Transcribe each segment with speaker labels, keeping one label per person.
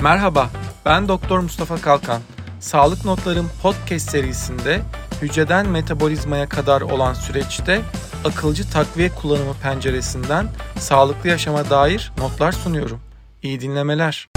Speaker 1: Merhaba, ben Doktor Mustafa Kalkan. Sağlık Notlarım podcast serisinde hücreden metabolizmaya kadar olan süreçte akılcı takviye kullanımı penceresinden sağlıklı yaşama dair notlar sunuyorum. İyi dinlemeler.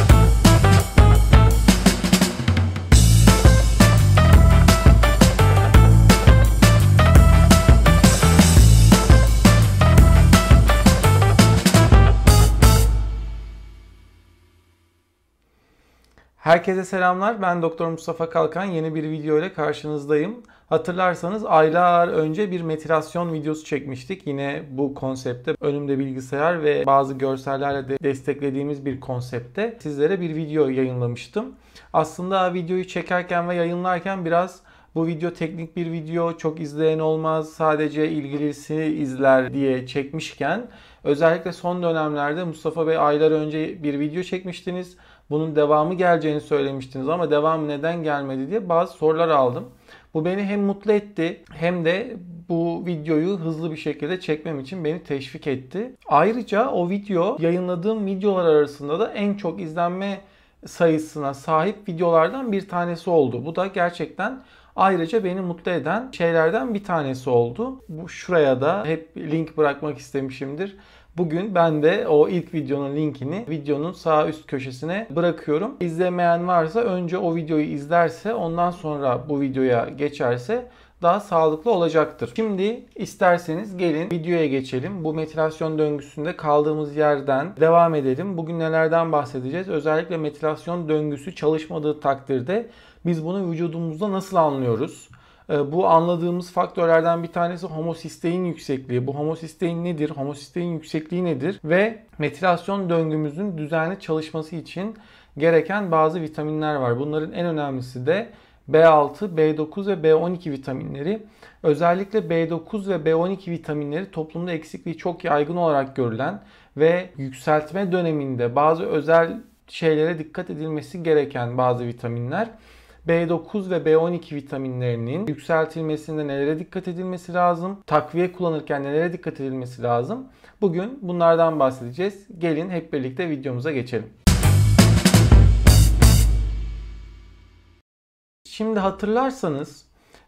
Speaker 1: Herkese selamlar. Ben Doktor Mustafa Kalkan. Yeni bir video ile karşınızdayım. Hatırlarsanız aylar önce bir metilasyon videosu çekmiştik. Yine bu konsepte önümde bilgisayar ve bazı görsellerle de desteklediğimiz bir konsepte sizlere bir video yayınlamıştım. Aslında videoyu çekerken ve yayınlarken biraz bu video teknik bir video, çok izleyen olmaz, sadece ilgilisi izler diye çekmişken özellikle son dönemlerde Mustafa Bey aylar önce bir video çekmiştiniz bunun devamı geleceğini söylemiştiniz ama devamı neden gelmedi diye bazı sorular aldım. Bu beni hem mutlu etti hem de bu videoyu hızlı bir şekilde çekmem için beni teşvik etti. Ayrıca o video yayınladığım videolar arasında da en çok izlenme sayısına sahip videolardan bir tanesi oldu. Bu da gerçekten ayrıca beni mutlu eden şeylerden bir tanesi oldu. Bu şuraya da hep link bırakmak istemişimdir. Bugün ben de o ilk videonun linkini videonun sağ üst köşesine bırakıyorum. İzlemeyen varsa önce o videoyu izlerse ondan sonra bu videoya geçerse daha sağlıklı olacaktır. Şimdi isterseniz gelin videoya geçelim. Bu metilasyon döngüsünde kaldığımız yerden devam edelim. Bugün nelerden bahsedeceğiz? Özellikle metilasyon döngüsü çalışmadığı takdirde biz bunu vücudumuzda nasıl anlıyoruz? Ee, bu anladığımız faktörlerden bir tanesi homosistein yüksekliği. Bu homosistein nedir? Homosistein yüksekliği nedir? Ve metilasyon döngümüzün düzenli çalışması için gereken bazı vitaminler var. Bunların en önemlisi de B6, B9 ve B12 vitaminleri. Özellikle B9 ve B12 vitaminleri toplumda eksikliği çok yaygın olarak görülen ve yükseltme döneminde bazı özel şeylere dikkat edilmesi gereken bazı vitaminler. B9 ve B12 vitaminlerinin yükseltilmesinde nelere dikkat edilmesi lazım? Takviye kullanırken nelere dikkat edilmesi lazım? Bugün bunlardan bahsedeceğiz. Gelin hep birlikte videomuza geçelim. Şimdi hatırlarsanız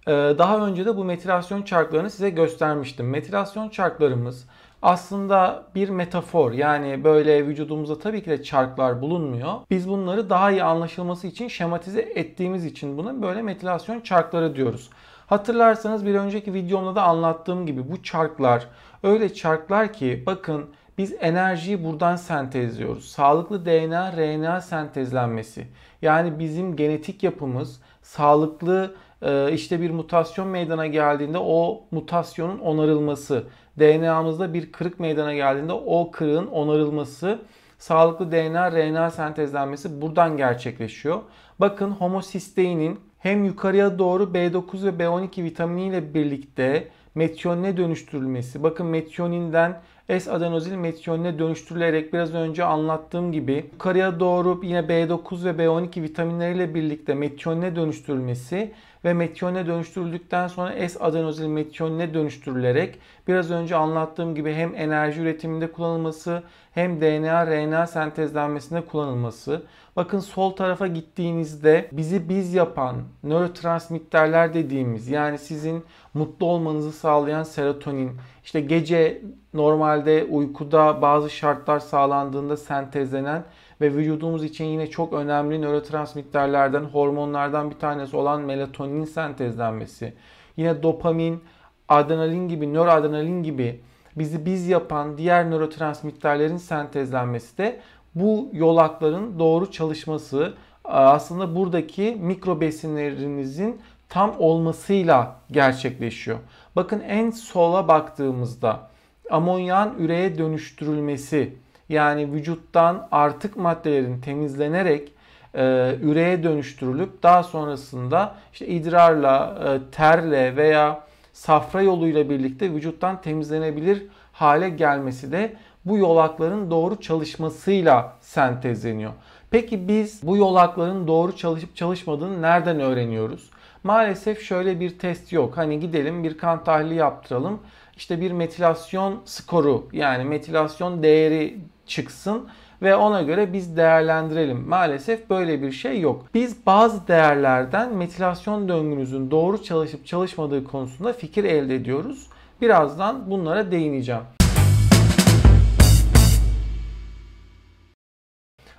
Speaker 1: e, daha önce de bu metilasyon çarklarını size göstermiştim. Metilasyon çarklarımız aslında bir metafor. Yani böyle vücudumuzda tabii ki de çarklar bulunmuyor. Biz bunları daha iyi anlaşılması için şematize ettiğimiz için buna böyle metilasyon çarkları diyoruz. Hatırlarsanız bir önceki videomda da anlattığım gibi bu çarklar öyle çarklar ki bakın biz enerjiyi buradan sentezliyoruz. Sağlıklı DNA, RNA sentezlenmesi. Yani bizim genetik yapımız sağlıklı e, işte bir mutasyon meydana geldiğinde o mutasyonun onarılması. DNA'mızda bir kırık meydana geldiğinde o kırığın onarılması, sağlıklı DNA, RNA sentezlenmesi buradan gerçekleşiyor. Bakın homosisteinin hem yukarıya doğru B9 ve B12 vitaminiyle birlikte metyonine dönüştürülmesi. Bakın metyoninden S-adenozil metyonine dönüştürülerek biraz önce anlattığım gibi yukarıya doğru yine B9 ve B12 vitaminleriyle birlikte metyonine dönüştürülmesi ve metyonine dönüştürüldükten sonra S-adenozil metyonine dönüştürülerek biraz önce anlattığım gibi hem enerji üretiminde kullanılması hem DNA, RNA sentezlenmesinde kullanılması. Bakın sol tarafa gittiğinizde bizi biz yapan nörotransmitterler dediğimiz yani sizin mutlu olmanızı sağlayan serotonin, işte gece normalde uykuda bazı şartlar sağlandığında sentezlenen ve vücudumuz için yine çok önemli nörotransmitterlerden, hormonlardan bir tanesi olan melatonin sentezlenmesi. Yine dopamin, adrenalin gibi, nöroadrenalin gibi bizi biz yapan diğer nörotransmitterlerin sentezlenmesi de bu yolakların doğru çalışması aslında buradaki mikro besinlerinizin tam olmasıyla gerçekleşiyor. Bakın en sola baktığımızda amonyan üreye dönüştürülmesi yani vücuttan artık maddelerin temizlenerek e, üreye dönüştürülüp daha sonrasında işte idrarla, e, terle veya safra yoluyla birlikte vücuttan temizlenebilir hale gelmesi de bu yolakların doğru çalışmasıyla sentezleniyor. Peki biz bu yolakların doğru çalışıp çalışmadığını nereden öğreniyoruz? Maalesef şöyle bir test yok. Hani gidelim bir kan tahlili yaptıralım. İşte bir metilasyon skoru yani metilasyon değeri çıksın ve ona göre biz değerlendirelim. Maalesef böyle bir şey yok. Biz bazı değerlerden metilasyon döngünüzün doğru çalışıp çalışmadığı konusunda fikir elde ediyoruz. Birazdan bunlara değineceğim.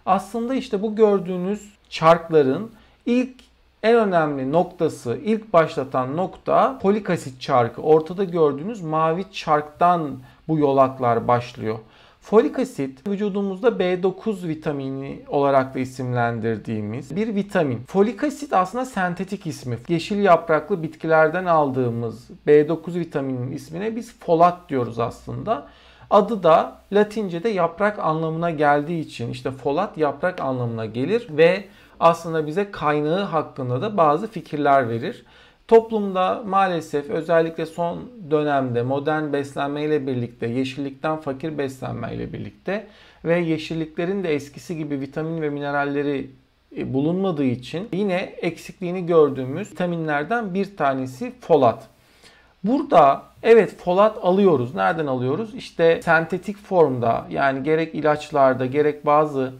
Speaker 1: Aslında işte bu gördüğünüz çarkların ilk en önemli noktası, ilk başlatan nokta folik asit çarkı. Ortada gördüğünüz mavi çarktan bu yolaklar başlıyor. Folik asit vücudumuzda B9 vitamini olarak da isimlendirdiğimiz bir vitamin. Folik asit aslında sentetik ismi. Yeşil yapraklı bitkilerden aldığımız B9 vitaminin ismine biz folat diyoruz aslında. Adı da Latince'de yaprak anlamına geldiği için işte folat yaprak anlamına gelir ve aslında bize kaynağı hakkında da bazı fikirler verir. Toplumda maalesef özellikle son dönemde modern beslenme ile birlikte, yeşillikten fakir beslenme ile birlikte ve yeşilliklerin de eskisi gibi vitamin ve mineralleri e, bulunmadığı için yine eksikliğini gördüğümüz vitaminlerden bir tanesi folat. Burada evet folat alıyoruz. Nereden alıyoruz? İşte sentetik formda yani gerek ilaçlarda gerek bazı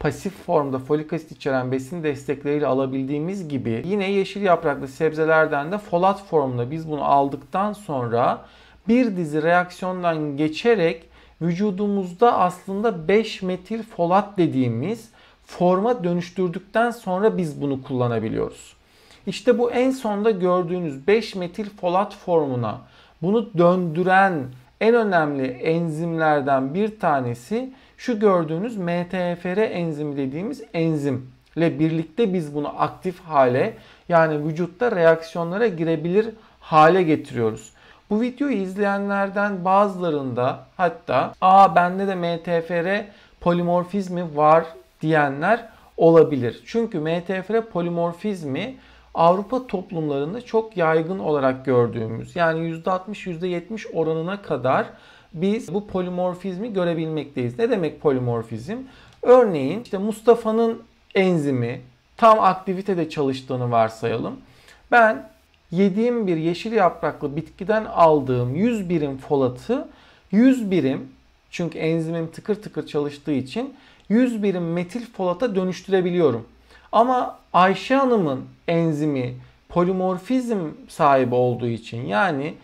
Speaker 1: pasif formda folik asit içeren besin destekleriyle alabildiğimiz gibi yine yeşil yapraklı sebzelerden de folat formunda biz bunu aldıktan sonra bir dizi reaksiyondan geçerek vücudumuzda aslında 5 metil folat dediğimiz forma dönüştürdükten sonra biz bunu kullanabiliyoruz. İşte bu en sonda gördüğünüz 5 metil folat formuna bunu döndüren en önemli enzimlerden bir tanesi şu gördüğünüz MTFR enzimi dediğimiz enzimle birlikte biz bunu aktif hale yani vücutta reaksiyonlara girebilir hale getiriyoruz. Bu videoyu izleyenlerden bazılarında hatta aa bende de MTFR polimorfizmi var diyenler olabilir. Çünkü MTFR polimorfizmi Avrupa toplumlarında çok yaygın olarak gördüğümüz yani %60 %70 oranına kadar biz bu polimorfizmi görebilmekteyiz. Ne demek polimorfizm? Örneğin işte Mustafa'nın enzimi tam aktivitede çalıştığını varsayalım. Ben yediğim bir yeşil yapraklı bitkiden aldığım 100 birim folatı 100 birim çünkü enzimim tıkır tıkır çalıştığı için 100 birim metil folata dönüştürebiliyorum. Ama Ayşe Hanım'ın enzimi polimorfizm sahibi olduğu için yani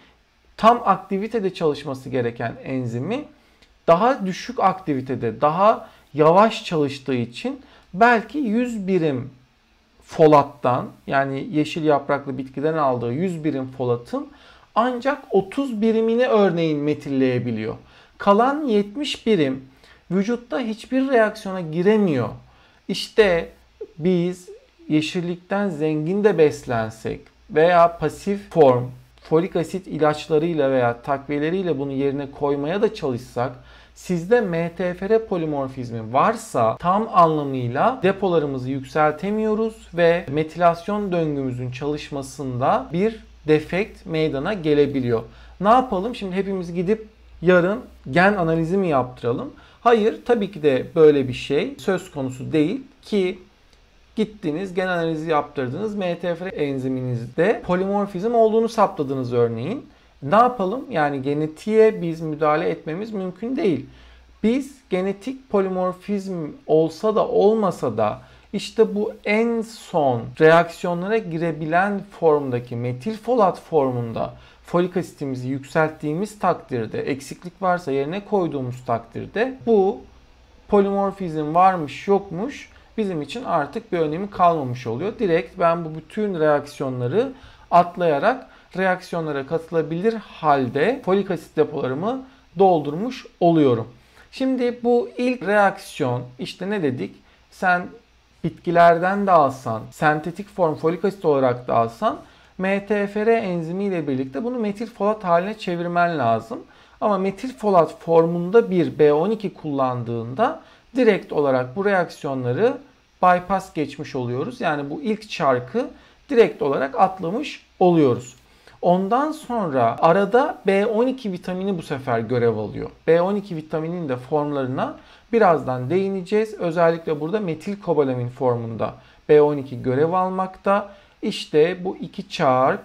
Speaker 1: tam aktivitede çalışması gereken enzimi daha düşük aktivitede, daha yavaş çalıştığı için belki 100 birim folattan yani yeşil yapraklı bitkiden aldığı 100 birim folatın ancak 30 birimini örneğin metilleyebiliyor. Kalan 70 birim vücutta hiçbir reaksiyona giremiyor. İşte biz yeşillikten zengin de beslensek veya pasif form folik asit ilaçlarıyla veya takviyeleriyle bunu yerine koymaya da çalışsak sizde MTFR polimorfizmi varsa tam anlamıyla depolarımızı yükseltemiyoruz ve metilasyon döngümüzün çalışmasında bir defekt meydana gelebiliyor. Ne yapalım? Şimdi hepimiz gidip yarın gen analizi mi yaptıralım? Hayır, tabii ki de böyle bir şey söz konusu değil ki Gittiniz gen analizi yaptırdınız. MTFR enziminizde polimorfizm olduğunu saptadınız örneğin. Ne yapalım? Yani genetiğe biz müdahale etmemiz mümkün değil. Biz genetik polimorfizm olsa da olmasa da işte bu en son reaksiyonlara girebilen formdaki metil folat formunda folik asitimizi yükselttiğimiz takdirde, eksiklik varsa yerine koyduğumuz takdirde bu polimorfizm varmış yokmuş bizim için artık bir önemi kalmamış oluyor. Direkt ben bu bütün reaksiyonları atlayarak reaksiyonlara katılabilir halde folik asit depolarımı doldurmuş oluyorum. Şimdi bu ilk reaksiyon işte ne dedik? Sen bitkilerden de alsan, sentetik form folik asit olarak da alsan MTFR enzimi ile birlikte bunu metil folat haline çevirmen lazım. Ama metil folat formunda bir B12 kullandığında direkt olarak bu reaksiyonları bypass geçmiş oluyoruz. Yani bu ilk çarkı direkt olarak atlamış oluyoruz. Ondan sonra arada B12 vitamini bu sefer görev alıyor. B12 vitaminin de formlarına birazdan değineceğiz. Özellikle burada metil kobalamin formunda B12 görev almakta. İşte bu iki çark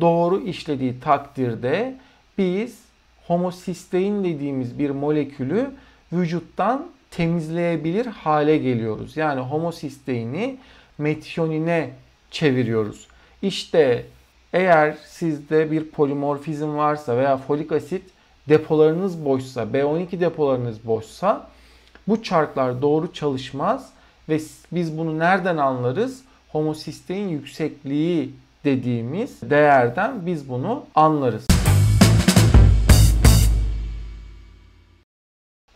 Speaker 1: doğru işlediği takdirde biz homosistein dediğimiz bir molekülü vücuttan temizleyebilir hale geliyoruz. Yani homosisteini metionine çeviriyoruz. İşte eğer sizde bir polimorfizm varsa veya folik asit depolarınız boşsa, B12 depolarınız boşsa bu çarklar doğru çalışmaz ve biz bunu nereden anlarız? Homosistein yüksekliği dediğimiz değerden biz bunu anlarız.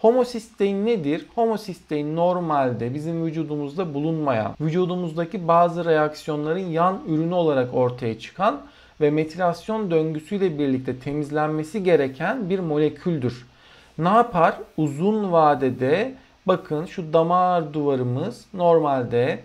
Speaker 1: Homosistein nedir? Homosistein normalde bizim vücudumuzda bulunmayan, vücudumuzdaki bazı reaksiyonların yan ürünü olarak ortaya çıkan ve metilasyon döngüsüyle birlikte temizlenmesi gereken bir moleküldür. Ne yapar? Uzun vadede bakın şu damar duvarımız normalde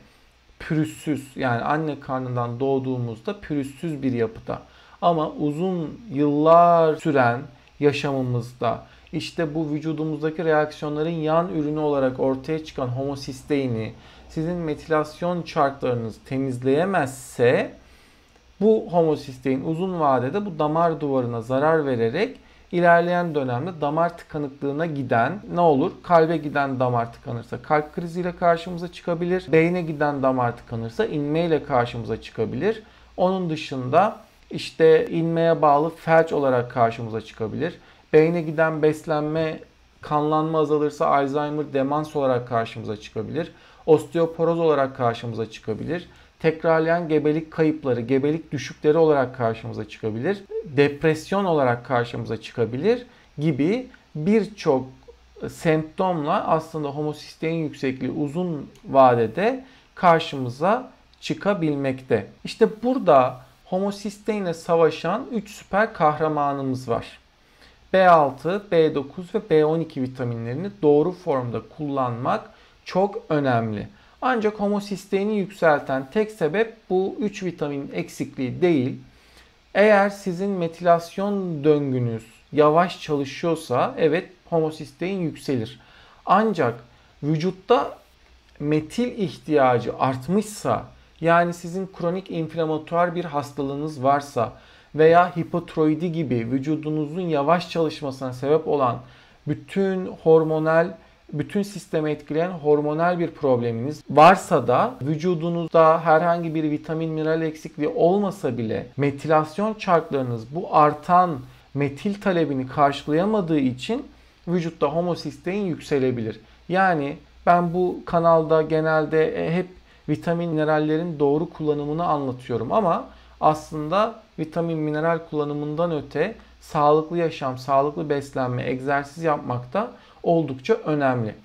Speaker 1: pürüzsüz yani anne karnından doğduğumuzda pürüzsüz bir yapıda. Ama uzun yıllar süren yaşamımızda işte bu vücudumuzdaki reaksiyonların yan ürünü olarak ortaya çıkan homosisteini sizin metilasyon çarklarınız temizleyemezse bu homosistein uzun vadede bu damar duvarına zarar vererek ilerleyen dönemde damar tıkanıklığına giden ne olur? Kalbe giden damar tıkanırsa kalp kriziyle karşımıza çıkabilir. Beyne giden damar tıkanırsa inmeyle karşımıza çıkabilir. Onun dışında işte inmeye bağlı felç olarak karşımıza çıkabilir. Beyne giden beslenme, kanlanma azalırsa Alzheimer demans olarak karşımıza çıkabilir. Osteoporoz olarak karşımıza çıkabilir. Tekrarlayan gebelik kayıpları, gebelik düşükleri olarak karşımıza çıkabilir. Depresyon olarak karşımıza çıkabilir gibi birçok semptomla aslında homosistein yüksekliği uzun vadede karşımıza çıkabilmekte. İşte burada homosisteinle savaşan 3 süper kahramanımız var. B6, B9 ve B12 vitaminlerini doğru formda kullanmak çok önemli. Ancak homosisteini yükselten tek sebep bu 3 vitamin eksikliği değil. Eğer sizin metilasyon döngünüz yavaş çalışıyorsa evet homosistein yükselir. Ancak vücutta metil ihtiyacı artmışsa yani sizin kronik inflamatuar bir hastalığınız varsa veya hipotiroidi gibi vücudunuzun yavaş çalışmasına sebep olan bütün hormonal bütün sistemi etkileyen hormonal bir probleminiz varsa da vücudunuzda herhangi bir vitamin mineral eksikliği olmasa bile metilasyon çarklarınız bu artan metil talebini karşılayamadığı için vücutta homosistein yükselebilir. Yani ben bu kanalda genelde e, hep vitamin minerallerin doğru kullanımını anlatıyorum ama aslında vitamin mineral kullanımından öte sağlıklı yaşam, sağlıklı beslenme, egzersiz yapmak da oldukça önemli.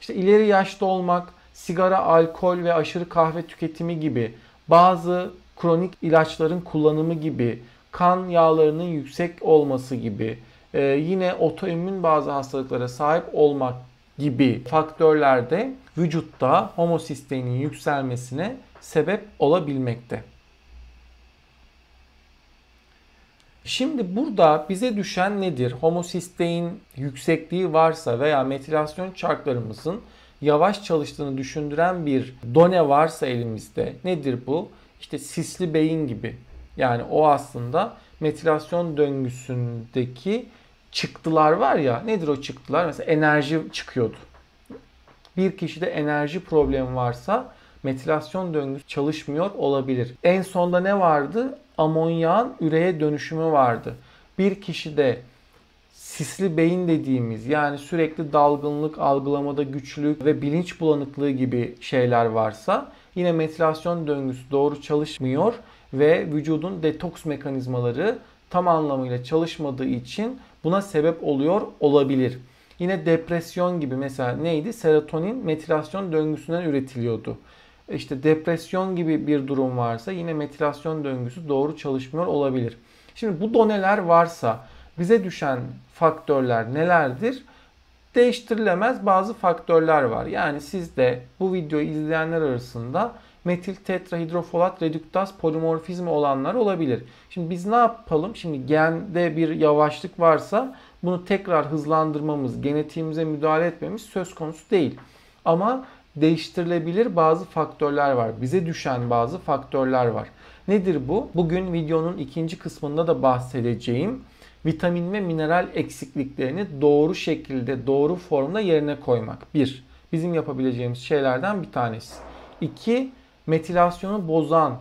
Speaker 1: İşte ileri yaşta olmak, sigara, alkol ve aşırı kahve tüketimi gibi bazı kronik ilaçların kullanımı gibi, kan yağlarının yüksek olması gibi, e, yine otoimmün bazı hastalıklara sahip olmak gibi faktörlerde vücutta homosisteinin yükselmesine sebep olabilmekte. Şimdi burada bize düşen nedir? Homosistein yüksekliği varsa veya metilasyon çarklarımızın yavaş çalıştığını düşündüren bir done varsa elimizde nedir bu? İşte sisli beyin gibi. Yani o aslında metilasyon döngüsündeki çıktılar var ya nedir o çıktılar? Mesela enerji çıkıyordu. Bir kişide enerji problemi varsa metilasyon döngüsü çalışmıyor olabilir. En sonda ne vardı? Amonyağın üreye dönüşümü vardı. Bir kişide sisli beyin dediğimiz yani sürekli dalgınlık, algılamada güçlük ve bilinç bulanıklığı gibi şeyler varsa yine metilasyon döngüsü doğru çalışmıyor ve vücudun detoks mekanizmaları tam anlamıyla çalışmadığı için buna sebep oluyor olabilir. Yine depresyon gibi mesela neydi? Serotonin metilasyon döngüsünden üretiliyordu işte depresyon gibi bir durum varsa yine metilasyon döngüsü doğru çalışmıyor olabilir. Şimdi bu doneler varsa bize düşen faktörler nelerdir? Değiştirilemez bazı faktörler var. Yani sizde bu videoyu izleyenler arasında metil tetrahidrofolat reduktaz polimorfizmi olanlar olabilir. Şimdi biz ne yapalım? Şimdi gende bir yavaşlık varsa bunu tekrar hızlandırmamız, genetiğimize müdahale etmemiz söz konusu değil. Ama değiştirilebilir bazı faktörler var. Bize düşen bazı faktörler var. Nedir bu? Bugün videonun ikinci kısmında da bahsedeceğim vitamin ve mineral eksikliklerini doğru şekilde, doğru formda yerine koymak. Bir. bizim yapabileceğimiz şeylerden bir tanesi. İki, metilasyonu bozan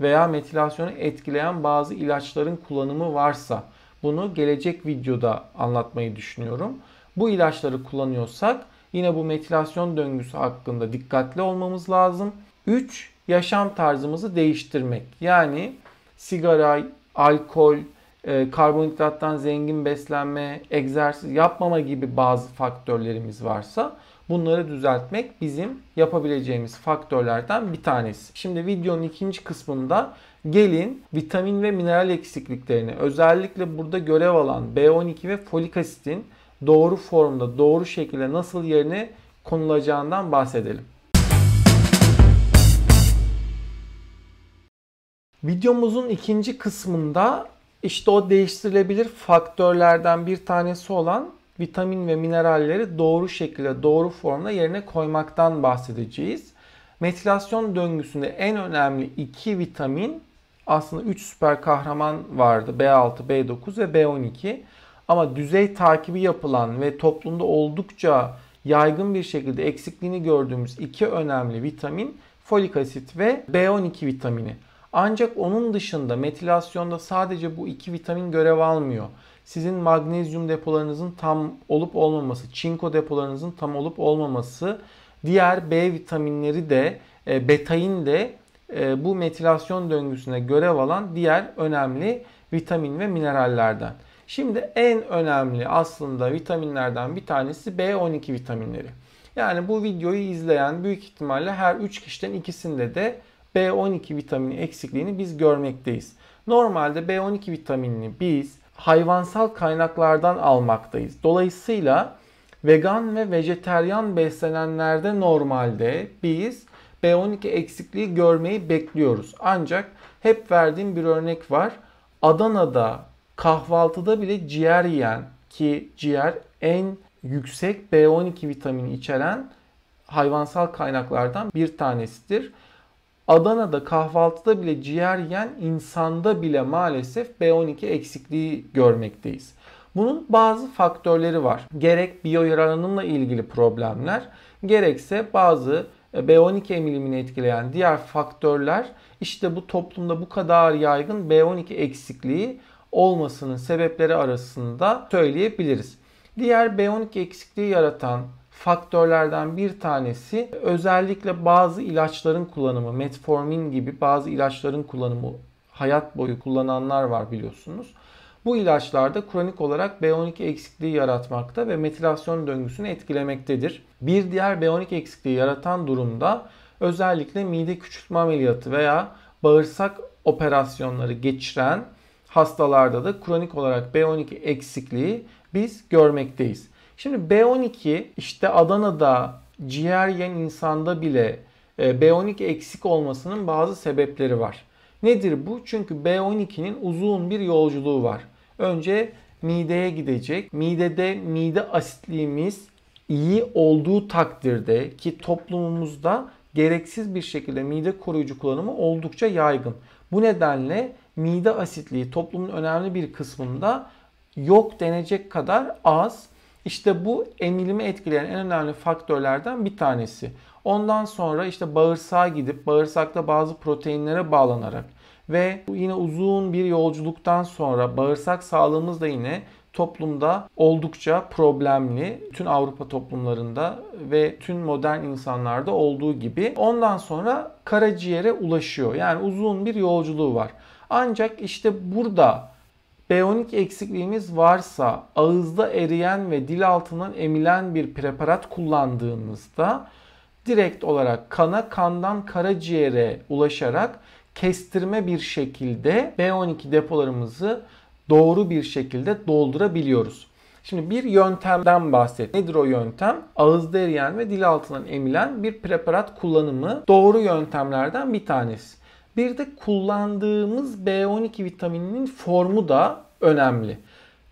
Speaker 1: veya metilasyonu etkileyen bazı ilaçların kullanımı varsa bunu gelecek videoda anlatmayı düşünüyorum. Bu ilaçları kullanıyorsak yine bu metilasyon döngüsü hakkında dikkatli olmamız lazım. 3. Yaşam tarzımızı değiştirmek. Yani sigara, alkol, e, karbonhidrattan zengin beslenme, egzersiz yapmama gibi bazı faktörlerimiz varsa bunları düzeltmek bizim yapabileceğimiz faktörlerden bir tanesi. Şimdi videonun ikinci kısmında gelin vitamin ve mineral eksikliklerini özellikle burada görev alan B12 ve folik asitin doğru formda, doğru şekilde nasıl yerine konulacağından bahsedelim. Videomuzun ikinci kısmında işte o değiştirilebilir faktörlerden bir tanesi olan vitamin ve mineralleri doğru şekilde, doğru formda yerine koymaktan bahsedeceğiz. Metilasyon döngüsünde en önemli iki vitamin aslında 3 süper kahraman vardı. B6, B9 ve B12. Ama düzey takibi yapılan ve toplumda oldukça yaygın bir şekilde eksikliğini gördüğümüz iki önemli vitamin folik asit ve B12 vitamini. Ancak onun dışında metilasyonda sadece bu iki vitamin görev almıyor. Sizin magnezyum depolarınızın tam olup olmaması, çinko depolarınızın tam olup olmaması, diğer B vitaminleri de, e, betain de e, bu metilasyon döngüsüne görev alan diğer önemli vitamin ve minerallerden. Şimdi en önemli aslında vitaminlerden bir tanesi B12 vitaminleri. Yani bu videoyu izleyen büyük ihtimalle her 3 kişiden ikisinde de B12 vitamini eksikliğini biz görmekteyiz. Normalde B12 vitaminini biz hayvansal kaynaklardan almaktayız. Dolayısıyla vegan ve vejeteryan beslenenlerde normalde biz B12 eksikliği görmeyi bekliyoruz. Ancak hep verdiğim bir örnek var. Adana'da kahvaltıda bile ciğer yiyen ki ciğer en yüksek B12 vitamini içeren hayvansal kaynaklardan bir tanesidir. Adana'da kahvaltıda bile ciğer yiyen insanda bile maalesef B12 eksikliği görmekteyiz. Bunun bazı faktörleri var. Gerek biyo yararlanımla ilgili problemler, gerekse bazı B12 emilimini etkileyen diğer faktörler işte bu toplumda bu kadar yaygın B12 eksikliği olmasının sebepleri arasında söyleyebiliriz. Diğer B12 eksikliği yaratan faktörlerden bir tanesi özellikle bazı ilaçların kullanımı, metformin gibi bazı ilaçların kullanımı hayat boyu kullananlar var biliyorsunuz. Bu ilaçlarda kronik olarak B12 eksikliği yaratmakta ve metilasyon döngüsünü etkilemektedir. Bir diğer B12 eksikliği yaratan durumda özellikle mide küçültme ameliyatı veya bağırsak operasyonları geçiren hastalarda da kronik olarak B12 eksikliği biz görmekteyiz. Şimdi B12 işte Adana'da ciğer yiyen insanda bile e, B12 eksik olmasının bazı sebepleri var. Nedir bu? Çünkü B12'nin uzun bir yolculuğu var. Önce mideye gidecek. Midede mide asitliğimiz iyi olduğu takdirde ki toplumumuzda gereksiz bir şekilde mide koruyucu kullanımı oldukça yaygın. Bu nedenle mide asitliği toplumun önemli bir kısmında yok denecek kadar az. İşte bu emilimi etkileyen en önemli faktörlerden bir tanesi. Ondan sonra işte bağırsağa gidip bağırsakta bazı proteinlere bağlanarak ve yine uzun bir yolculuktan sonra bağırsak sağlığımız da yine toplumda oldukça problemli. Tüm Avrupa toplumlarında ve tüm modern insanlarda olduğu gibi. Ondan sonra karaciğere ulaşıyor. Yani uzun bir yolculuğu var. Ancak işte burada B12 eksikliğimiz varsa ağızda eriyen ve dil altından emilen bir preparat kullandığımızda direkt olarak kana kandan karaciğere ulaşarak kestirme bir şekilde B12 depolarımızı doğru bir şekilde doldurabiliyoruz. Şimdi bir yöntemden bahset. Nedir o yöntem? Ağızda eriyen ve dil altından emilen bir preparat kullanımı doğru yöntemlerden bir tanesi. Bir de kullandığımız B12 vitamininin formu da önemli.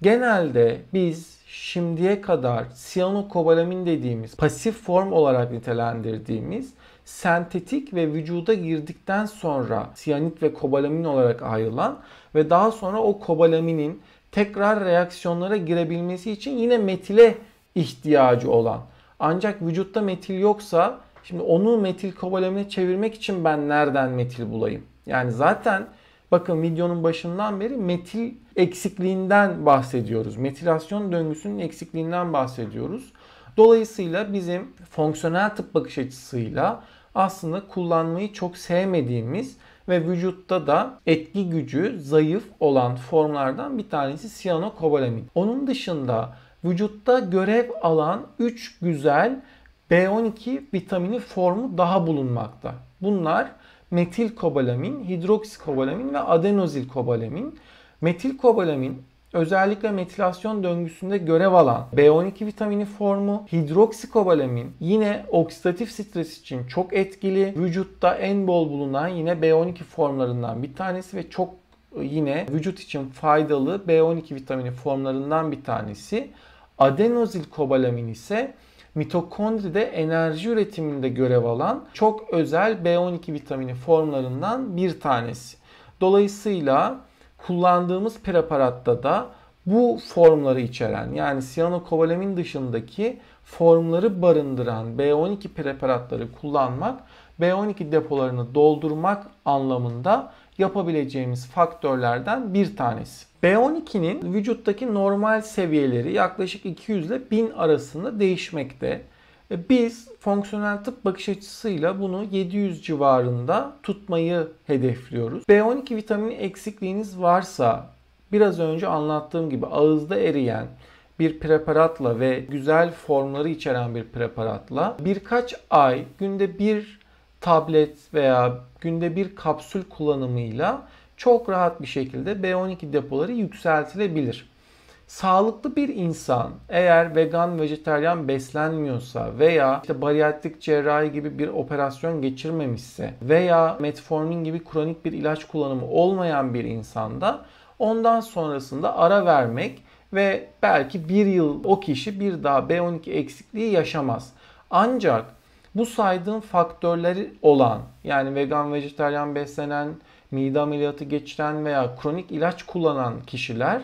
Speaker 1: Genelde biz şimdiye kadar siyanokobalamin dediğimiz pasif form olarak nitelendirdiğimiz sentetik ve vücuda girdikten sonra siyanit ve kobalamin olarak ayrılan ve daha sonra o kobalaminin tekrar reaksiyonlara girebilmesi için yine metile ihtiyacı olan Ancak vücutta metil yoksa şimdi onu metil kobalamine çevirmek için ben nereden metil bulayım? Yani zaten bakın videonun başından beri metil eksikliğinden bahsediyoruz. Metilasyon döngüsünün eksikliğinden bahsediyoruz. Dolayısıyla bizim fonksiyonel tıp bakış açısıyla aslında kullanmayı çok sevmediğimiz ve vücutta da etki gücü zayıf olan formlardan bir tanesi siyanokobalamin. Onun dışında vücutta görev alan 3 güzel B12 vitamini formu daha bulunmakta. Bunlar metilkobalamin, hidroksikobalamin ve adenozilkobalamin. Metilkobalamin özellikle metilasyon döngüsünde görev alan B12 vitamini formu, hidroksikobalamin yine oksidatif stres için çok etkili. Vücutta en bol bulunan yine B12 formlarından bir tanesi ve çok yine vücut için faydalı B12 vitamini formlarından bir tanesi. Adenozilkobalamin ise mitokondride enerji üretiminde görev alan çok özel B12 vitamini formlarından bir tanesi. Dolayısıyla kullandığımız preparatta da bu formları içeren yani siyanokobalamin dışındaki formları barındıran B12 preparatları kullanmak B12 depolarını doldurmak anlamında yapabileceğimiz faktörlerden bir tanesi. B12'nin vücuttaki normal seviyeleri yaklaşık 200 ile 1000 arasında değişmekte. E, biz fonksiyonel tıp bakış açısıyla bunu 700 civarında tutmayı hedefliyoruz. B12 vitamini eksikliğiniz varsa biraz önce anlattığım gibi ağızda eriyen bir preparatla ve güzel formları içeren bir preparatla birkaç ay günde bir tablet veya günde bir kapsül kullanımıyla çok rahat bir şekilde B12 depoları yükseltilebilir. Sağlıklı bir insan eğer vegan, vejeteryan beslenmiyorsa veya işte bariyatrik cerrahi gibi bir operasyon geçirmemişse veya metformin gibi kronik bir ilaç kullanımı olmayan bir insanda ondan sonrasında ara vermek ve belki bir yıl o kişi bir daha B12 eksikliği yaşamaz. Ancak bu saydığım faktörleri olan yani vegan, vejeteryan beslenen, mide ameliyatı geçiren veya kronik ilaç kullanan kişiler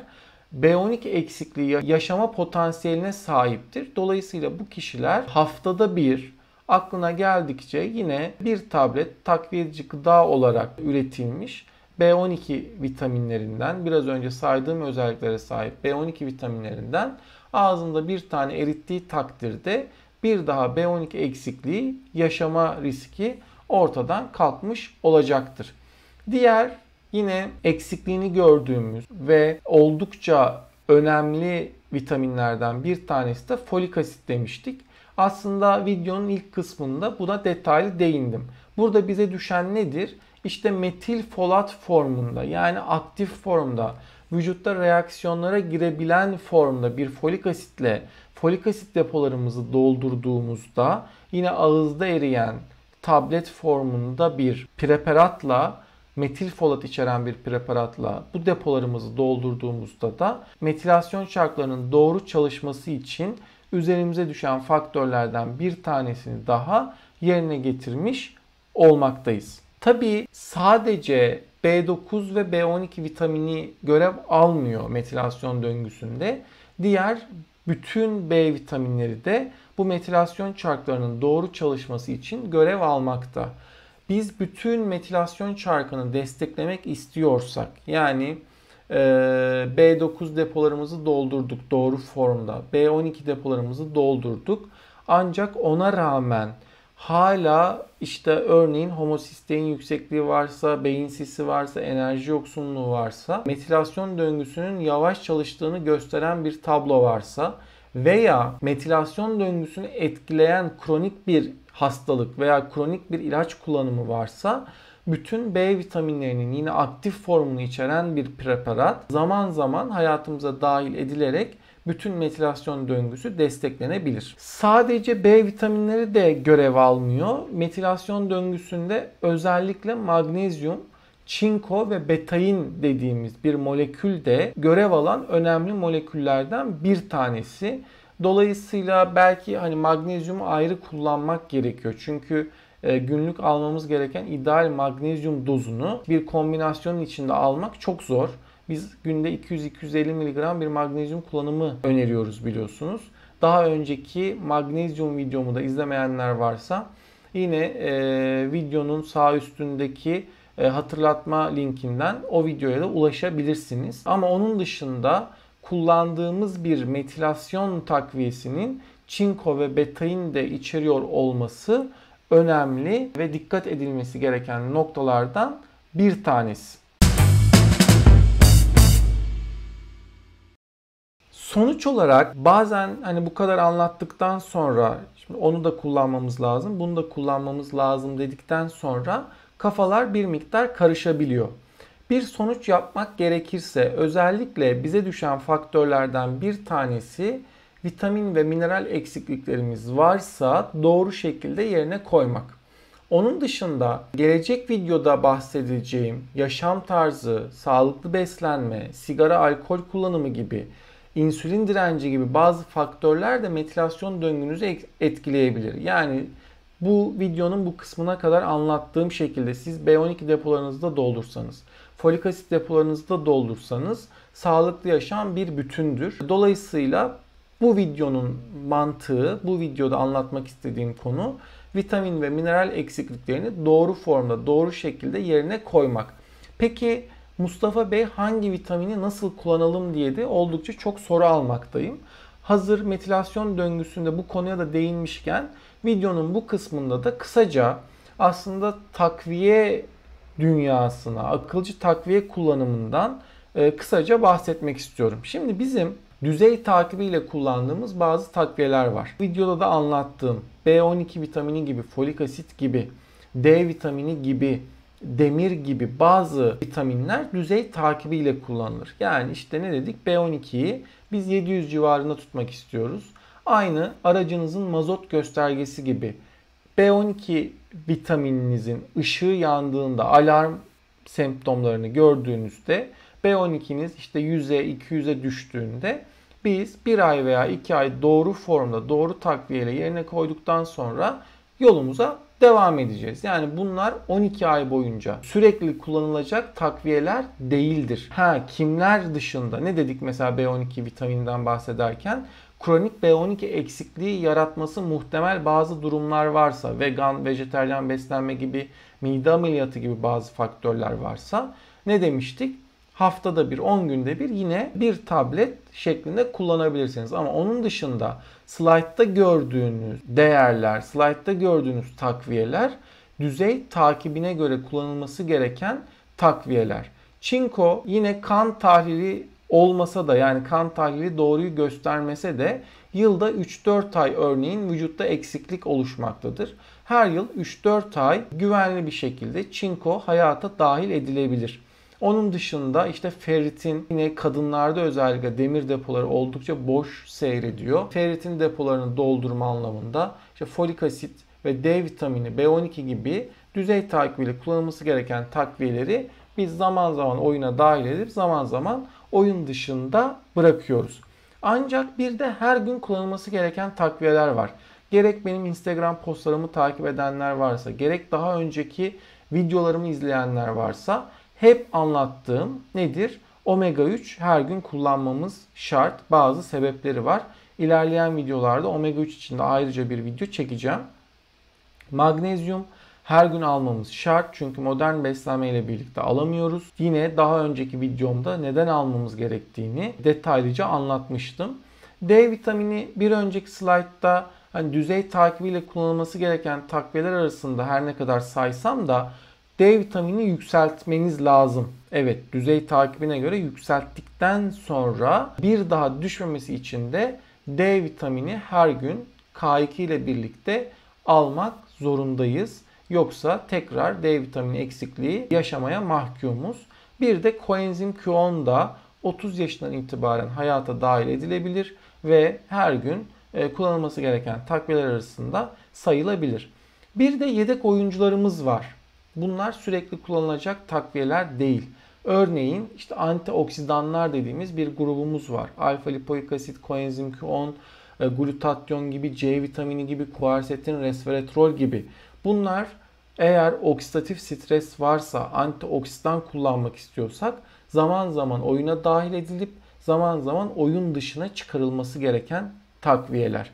Speaker 1: B12 eksikliği yaşama potansiyeline sahiptir. Dolayısıyla bu kişiler haftada bir aklına geldikçe yine bir tablet takviye edici gıda olarak üretilmiş B12 vitaminlerinden biraz önce saydığım özelliklere sahip B12 vitaminlerinden ağzında bir tane erittiği takdirde bir daha B12 eksikliği yaşama riski ortadan kalkmış olacaktır. Diğer yine eksikliğini gördüğümüz ve oldukça önemli vitaminlerden bir tanesi de folik asit demiştik. Aslında videonun ilk kısmında buna detaylı değindim. Burada bize düşen nedir? İşte metil folat formunda yani aktif formda vücutta reaksiyonlara girebilen formda bir folik asitle folik asit depolarımızı doldurduğumuzda yine ağızda eriyen tablet formunda bir preparatla metil folat içeren bir preparatla bu depolarımızı doldurduğumuzda da metilasyon çarklarının doğru çalışması için üzerimize düşen faktörlerden bir tanesini daha yerine getirmiş olmaktayız. Tabi sadece B9 ve B12 vitamini görev almıyor metilasyon döngüsünde. Diğer bütün B vitaminleri de bu metilasyon çarklarının doğru çalışması için görev almakta. Biz bütün metilasyon çarkını desteklemek istiyorsak yani e, B9 depolarımızı doldurduk doğru formda. B12 depolarımızı doldurduk. Ancak ona rağmen hala işte örneğin homosistein yüksekliği varsa, beyin sisi varsa, enerji yoksunluğu varsa, metilasyon döngüsünün yavaş çalıştığını gösteren bir tablo varsa veya metilasyon döngüsünü etkileyen kronik bir hastalık veya kronik bir ilaç kullanımı varsa bütün B vitaminlerinin yine aktif formunu içeren bir preparat zaman zaman hayatımıza dahil edilerek bütün metilasyon döngüsü desteklenebilir. Sadece B vitaminleri de görev almıyor. Metilasyon döngüsünde özellikle magnezyum, çinko ve betain dediğimiz bir molekül de görev alan önemli moleküllerden bir tanesi. Dolayısıyla belki hani magnezyumu ayrı kullanmak gerekiyor. Çünkü e, günlük almamız gereken ideal magnezyum dozunu bir kombinasyonun içinde almak çok zor. Biz günde 200-250 mg bir magnezyum kullanımı öneriyoruz biliyorsunuz. Daha önceki magnezyum videomu da izlemeyenler varsa yine e, videonun sağ üstündeki e, hatırlatma linkinden o videoya da ulaşabilirsiniz. Ama onun dışında kullandığımız bir metilasyon takviyesinin çinko ve betain de içeriyor olması önemli ve dikkat edilmesi gereken noktalardan bir tanesi. Sonuç olarak bazen hani bu kadar anlattıktan sonra şimdi onu da kullanmamız lazım, bunu da kullanmamız lazım dedikten sonra kafalar bir miktar karışabiliyor. Bir sonuç yapmak gerekirse özellikle bize düşen faktörlerden bir tanesi vitamin ve mineral eksikliklerimiz varsa doğru şekilde yerine koymak. Onun dışında gelecek videoda bahsedeceğim yaşam tarzı, sağlıklı beslenme, sigara, alkol kullanımı gibi, insülin direnci gibi bazı faktörler de metilasyon döngünüzü etkileyebilir. Yani bu videonun bu kısmına kadar anlattığım şekilde siz B12 depolarınızda doldursanız, folik asit depolarınızda doldursanız sağlıklı yaşam bir bütündür. Dolayısıyla bu videonun mantığı, bu videoda anlatmak istediğim konu vitamin ve mineral eksikliklerini doğru formda, doğru şekilde yerine koymak. Peki Mustafa Bey hangi vitamini nasıl kullanalım diye de oldukça çok soru almaktayım. Hazır metilasyon döngüsünde bu konuya da değinmişken videonun bu kısmında da kısaca aslında takviye dünyasına, akılcı takviye kullanımından e, kısaca bahsetmek istiyorum. Şimdi bizim düzey takibiyle kullandığımız bazı takviyeler var. Videoda da anlattığım B12 vitamini gibi, folik asit gibi, D vitamini gibi, demir gibi bazı vitaminler düzey takibiyle kullanılır. Yani işte ne dedik? B12'yi biz 700 civarında tutmak istiyoruz. Aynı aracınızın mazot göstergesi gibi B12 vitamininizin ışığı yandığında alarm semptomlarını gördüğünüzde B12'niz işte 100'e 200'e düştüğünde biz bir ay veya iki ay doğru formda doğru takviyeyle yerine koyduktan sonra yolumuza devam edeceğiz. Yani bunlar 12 ay boyunca sürekli kullanılacak takviyeler değildir. Ha kimler dışında ne dedik mesela B12 vitamininden bahsederken kronik B12 eksikliği yaratması muhtemel bazı durumlar varsa vegan, vejeteryan beslenme gibi mide ameliyatı gibi bazı faktörler varsa ne demiştik? Haftada bir 10 günde bir yine bir tablet şeklinde kullanabilirsiniz. Ama onun dışında slaytta gördüğünüz değerler, slaytta gördüğünüz takviyeler düzey takibine göre kullanılması gereken takviyeler. Çinko yine kan tahlili olmasa da yani kan tahlili doğruyu göstermese de yılda 3-4 ay örneğin vücutta eksiklik oluşmaktadır. Her yıl 3-4 ay güvenli bir şekilde çinko hayata dahil edilebilir. Onun dışında işte ferritin yine kadınlarda özellikle demir depoları oldukça boş seyrediyor. Ferritin depolarını doldurma anlamında işte folik asit ve D vitamini, B12 gibi düzey takviyeyle kullanılması gereken takviyeleri biz zaman zaman oyuna dahil edip zaman zaman oyun dışında bırakıyoruz. Ancak bir de her gün kullanılması gereken takviyeler var. Gerek benim Instagram postlarımı takip edenler varsa, gerek daha önceki videolarımı izleyenler varsa hep anlattığım nedir? Omega 3 her gün kullanmamız şart. Bazı sebepleri var. İlerleyen videolarda omega 3 için de ayrıca bir video çekeceğim. Magnezyum her gün almamız şart çünkü modern beslenme ile birlikte alamıyoruz. Yine daha önceki videomda neden almamız gerektiğini detaylıca anlatmıştım. D vitamini bir önceki slaytta hani düzey takibiyle kullanılması gereken takviyeler arasında her ne kadar saysam da D vitamini yükseltmeniz lazım. Evet düzey takibine göre yükselttikten sonra bir daha düşmemesi için de D vitamini her gün K2 ile birlikte almak zorundayız. Yoksa tekrar D vitamini eksikliği yaşamaya mahkumuz. Bir de koenzim Q10 da 30 yaşından itibaren hayata dahil edilebilir ve her gün e, kullanılması gereken takviyeler arasında sayılabilir. Bir de yedek oyuncularımız var. Bunlar sürekli kullanılacak takviyeler değil. Örneğin işte antioksidanlar dediğimiz bir grubumuz var. Alfa lipoik asit, koenzim Q10, e, glutatyon gibi, C vitamini gibi, kuarsetin, resveratrol gibi. Bunlar eğer oksidatif stres varsa antioksidan kullanmak istiyorsak zaman zaman oyuna dahil edilip zaman zaman oyun dışına çıkarılması gereken takviyeler.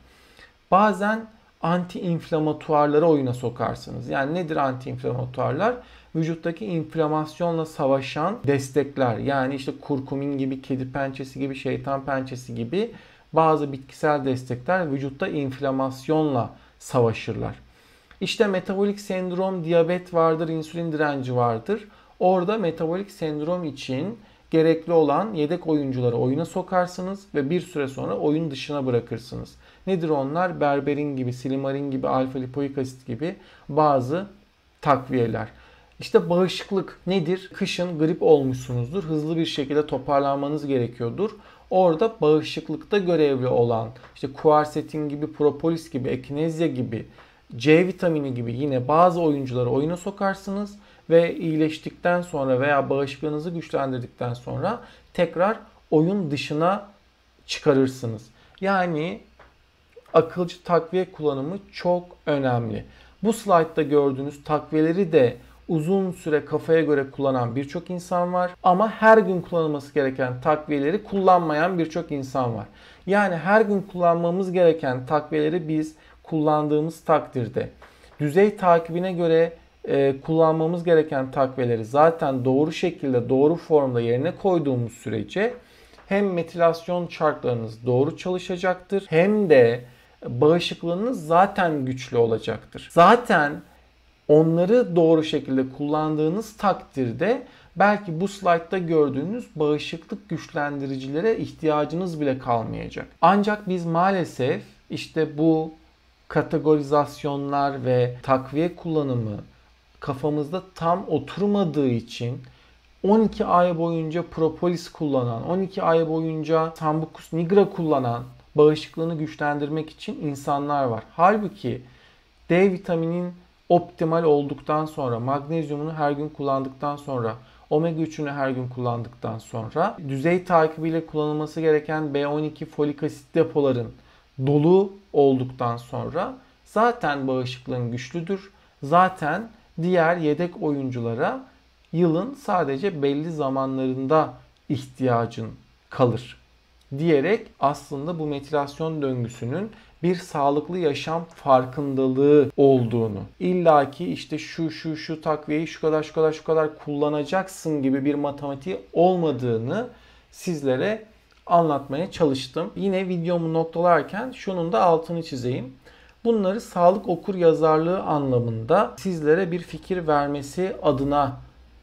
Speaker 1: Bazen anti-inflamatuarları oyuna sokarsınız. Yani nedir anti-inflamatuarlar? Vücuttaki inflamasyonla savaşan destekler. Yani işte kurkumin gibi, kedi pençesi gibi, şeytan pençesi gibi bazı bitkisel destekler vücutta inflamasyonla savaşırlar. İşte metabolik sendrom, diyabet vardır, insülin direnci vardır. Orada metabolik sendrom için gerekli olan yedek oyuncuları oyuna sokarsınız ve bir süre sonra oyun dışına bırakırsınız. Nedir onlar? Berberin gibi, silimarin gibi, alfa lipoik asit gibi bazı takviyeler. İşte bağışıklık nedir? Kışın grip olmuşsunuzdur. Hızlı bir şekilde toparlanmanız gerekiyordur. Orada bağışıklıkta görevli olan işte kuarsetin gibi, propolis gibi, ekinezya gibi, C vitamini gibi yine bazı oyuncuları oyuna sokarsınız ve iyileştikten sonra veya bağışıklığınızı güçlendirdikten sonra tekrar oyun dışına çıkarırsınız. Yani akılcı takviye kullanımı çok önemli. Bu slaytta gördüğünüz takviyeleri de uzun süre kafaya göre kullanan birçok insan var ama her gün kullanılması gereken takviyeleri kullanmayan birçok insan var. Yani her gün kullanmamız gereken takviyeleri biz kullandığımız takdirde düzey takibine göre e, kullanmamız gereken takviyeleri zaten doğru şekilde doğru formda yerine koyduğumuz sürece hem metilasyon çarklarınız doğru çalışacaktır hem de bağışıklığınız zaten güçlü olacaktır. Zaten onları doğru şekilde kullandığınız takdirde belki bu slaytta gördüğünüz bağışıklık güçlendiricilere ihtiyacınız bile kalmayacak. Ancak biz maalesef işte bu kategorizasyonlar ve takviye kullanımı kafamızda tam oturmadığı için 12 ay boyunca propolis kullanan, 12 ay boyunca Sambucus nigra kullanan bağışıklığını güçlendirmek için insanlar var. Halbuki D vitaminin optimal olduktan sonra, magnezyumunu her gün kullandıktan sonra, omega 3'ünü her gün kullandıktan sonra düzey takibiyle kullanılması gereken B12 folik asit depoların dolu olduktan sonra zaten bağışıklığın güçlüdür. Zaten diğer yedek oyunculara yılın sadece belli zamanlarında ihtiyacın kalır diyerek aslında bu metilasyon döngüsünün bir sağlıklı yaşam farkındalığı olduğunu, illaki işte şu şu şu takviyeyi şu kadar şu kadar şu kadar kullanacaksın gibi bir matematiği olmadığını sizlere anlatmaya çalıştım. Yine videomu noktalarken şunun da altını çizeyim. Bunları sağlık okur yazarlığı anlamında sizlere bir fikir vermesi adına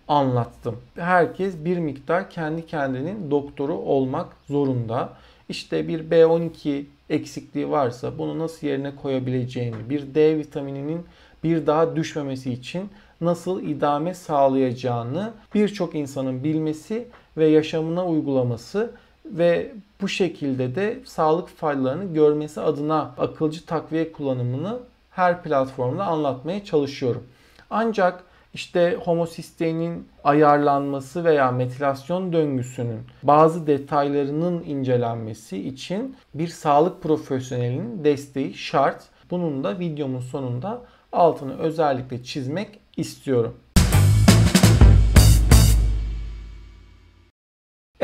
Speaker 1: anlattım. Herkes bir miktar kendi kendinin doktoru olmak zorunda. İşte bir B12 eksikliği varsa bunu nasıl yerine koyabileceğini, bir D vitamininin bir daha düşmemesi için nasıl idame sağlayacağını birçok insanın bilmesi ve yaşamına uygulaması ve bu şekilde de sağlık faydalarını görmesi adına akılcı takviye kullanımını her platformda anlatmaya çalışıyorum. Ancak işte homosisteinin ayarlanması veya metilasyon döngüsünün bazı detaylarının incelenmesi için bir sağlık profesyonelinin desteği şart. Bunun da videomun sonunda altını özellikle çizmek istiyorum.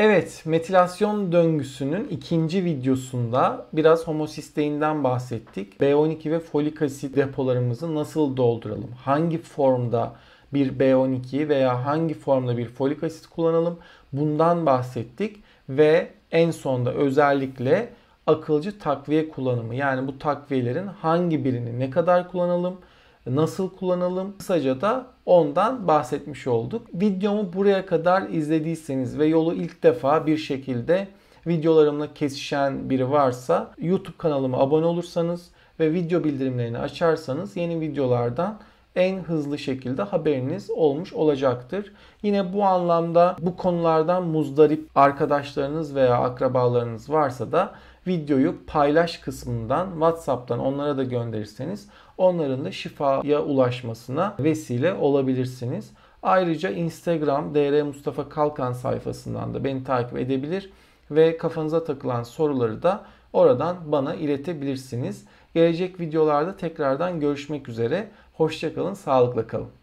Speaker 1: Evet, metilasyon döngüsünün ikinci videosunda biraz homosisteinden bahsettik. B12 ve folik asit depolarımızı nasıl dolduralım? Hangi formda bir B12 veya hangi formda bir folik asit kullanalım? Bundan bahsettik ve en sonda özellikle akılcı takviye kullanımı yani bu takviyelerin hangi birini ne kadar kullanalım? Nasıl kullanalım kısaca da ondan bahsetmiş olduk. Videomu buraya kadar izlediyseniz ve yolu ilk defa bir şekilde videolarımla kesişen biri varsa YouTube kanalıma abone olursanız ve video bildirimlerini açarsanız yeni videolardan en hızlı şekilde haberiniz olmuş olacaktır. Yine bu anlamda bu konulardan muzdarip arkadaşlarınız veya akrabalarınız varsa da videoyu paylaş kısmından WhatsApp'tan onlara da gönderirseniz onların da şifaya ulaşmasına vesile olabilirsiniz. Ayrıca Instagram DR Mustafa Kalkan sayfasından da beni takip edebilir ve kafanıza takılan soruları da oradan bana iletebilirsiniz. Gelecek videolarda tekrardan görüşmek üzere. Hoşçakalın, sağlıkla kalın.